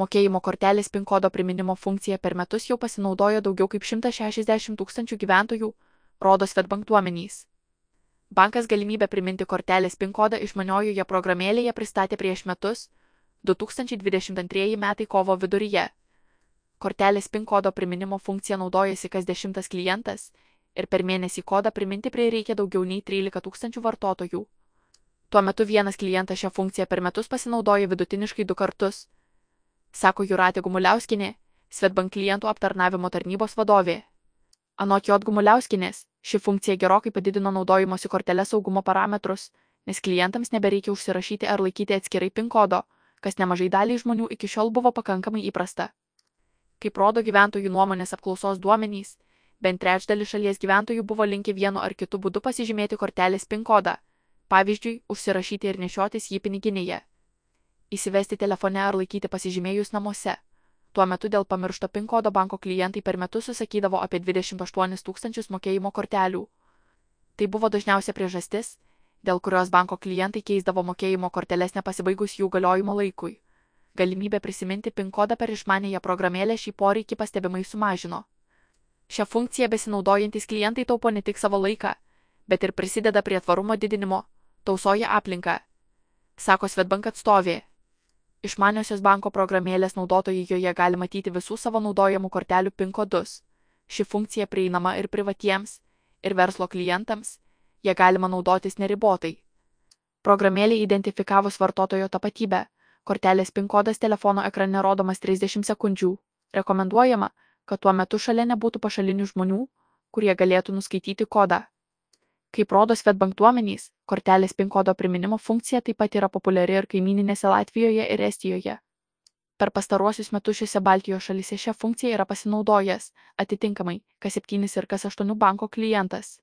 Mokėjimo kortelės PIN kodo priminimo funkcija per metus jau pasinaudojo daugiau kaip 160 tūkstančių gyventojų, rodo Svetbank duomenys. Bankas galimybę priminti kortelės PIN kodą išmaniojoje programėlėje pristatė prieš metus, 2022 metai kovo viduryje. Kortelės PIN kodo priminimo funkcija naudojasi kas dešimtas klientas ir per mėnesį kodą priminti prireikia daugiau nei 13 tūkstančių vartotojų. Tuo metu vienas klientas šią funkciją per metus pasinaudoja vidutiniškai du kartus sako Juratė Gumuliauskinė, Svetbank klientų aptarnavimo tarnybos vadovė. Anot Jot Gumuliauskinės, ši funkcija gerokai padidino naudojimosi kortelę saugumo parametrus, nes klientams nebereikia užsirašyti ar laikyti atskirai PIN kodo, kas nemažai daliai žmonių iki šiol buvo pakankamai įprasta. Kaip rodo gyventojų nuomonės apklausos duomenys, bent trečdalis šalies gyventojų buvo linkę vienu ar kitu būdu pasižymėti kortelės PIN kodą, pavyzdžiui, užsirašyti ir nešiotis jį piniginėje įsivesti telefone ar laikyti pasižymėjus namuose. Tuo metu dėl pamiršto PIN kodo banko klientai per metus susakydavo apie 28 tūkstančius mokėjimo kortelių. Tai buvo dažniausia priežastis, dėl kurios banko klientai keisdavo mokėjimo korteles nepasibaigus jų galiojimo laikui. Galimybė prisiminti PIN kodą per išmanėją programėlę šį poreikį pastebimai sumažino. Šią funkciją besinaudojantis klientai taupo ne tik savo laiką, bet ir prisideda prie tvarumo didinimo, tausoja aplinką, sako Svetbank atstovė. Išmaniosios banko programėlės naudotojai joje gali matyti visų savo naudojamų kortelių PIN kodus. Ši funkcija prieinama ir privatiems, ir verslo klientams, jie galima naudotis neribotai. Programėlė identifikavus vartotojo tapatybę, kortelės PIN kodas telefono ekrane rodomas 30 sekundžių. Rekomenduojama, kad tuo metu šalia nebūtų pašalinių žmonių, kurie galėtų nuskaityti kodą. Kaip rodo Svetbank duomenys, kortelės PIN kodo priminimo funkcija taip pat yra populiari ir kaimininėse Latvijoje ir Estijoje. Per pastaruosius metus šiuose Baltijos šalyse šią funkciją yra pasinaudojęs, atitinkamai, kas 7 ir kas 8 banko klientas.